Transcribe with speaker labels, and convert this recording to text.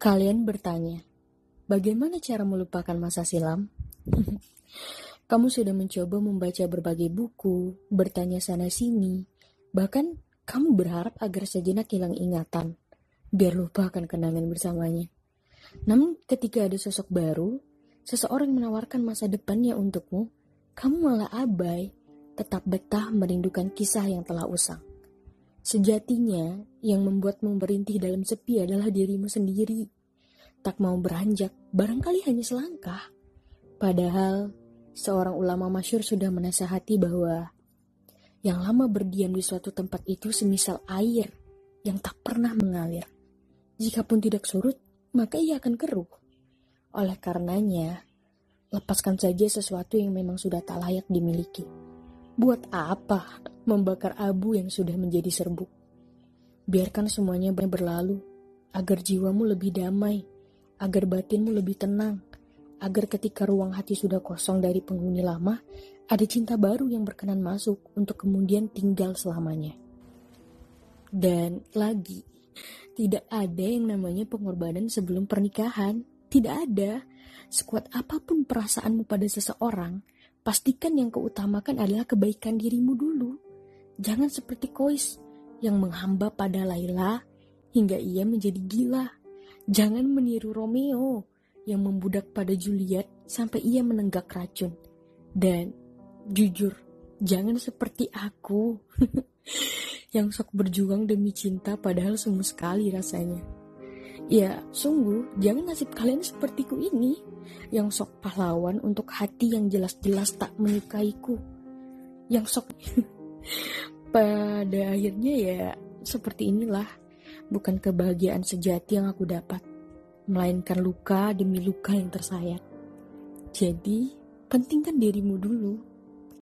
Speaker 1: Kalian bertanya, bagaimana cara melupakan masa silam? Kamu sudah mencoba membaca berbagai buku, bertanya sana-sini, bahkan kamu berharap agar sejenak hilang ingatan, biar lupakan kenangan bersamanya. Namun ketika ada sosok baru, seseorang menawarkan masa depannya untukmu, kamu malah abai, tetap betah merindukan kisah yang telah usang. Sejatinya, yang membuatmu berintih dalam sepi adalah dirimu sendiri. Tak mau beranjak, barangkali hanya selangkah. Padahal, seorang ulama masyur sudah menasihati bahwa yang lama berdiam di suatu tempat itu semisal air yang tak pernah mengalir. Jikapun tidak surut, maka ia akan keruh. Oleh karenanya, lepaskan saja sesuatu yang memang sudah tak layak dimiliki. Buat apa membakar abu yang sudah menjadi serbuk? Biarkan semuanya berlalu, agar jiwamu lebih damai, agar batinmu lebih tenang, agar ketika ruang hati sudah kosong dari penghuni lama, ada cinta baru yang berkenan masuk untuk kemudian tinggal selamanya. Dan lagi, tidak ada yang namanya pengorbanan sebelum pernikahan. Tidak ada. Sekuat apa pun perasaanmu pada seseorang, pastikan yang keutamakan adalah kebaikan dirimu dulu. Jangan seperti Kois yang menghamba pada Laila hingga ia menjadi gila. Jangan meniru Romeo yang membudak pada Juliet sampai ia menenggak racun. Dan jujur, jangan seperti aku yang sok berjuang demi cinta padahal semu sekali rasanya. Ya, sungguh, jangan nasib kalian sepertiku ini, yang sok pahlawan untuk hati yang jelas-jelas tak menyukaiku. Yang sok... Pada akhirnya ya, seperti inilah, bukan kebahagiaan sejati yang aku dapat, melainkan luka demi luka yang tersayat. Jadi, pentingkan dirimu dulu.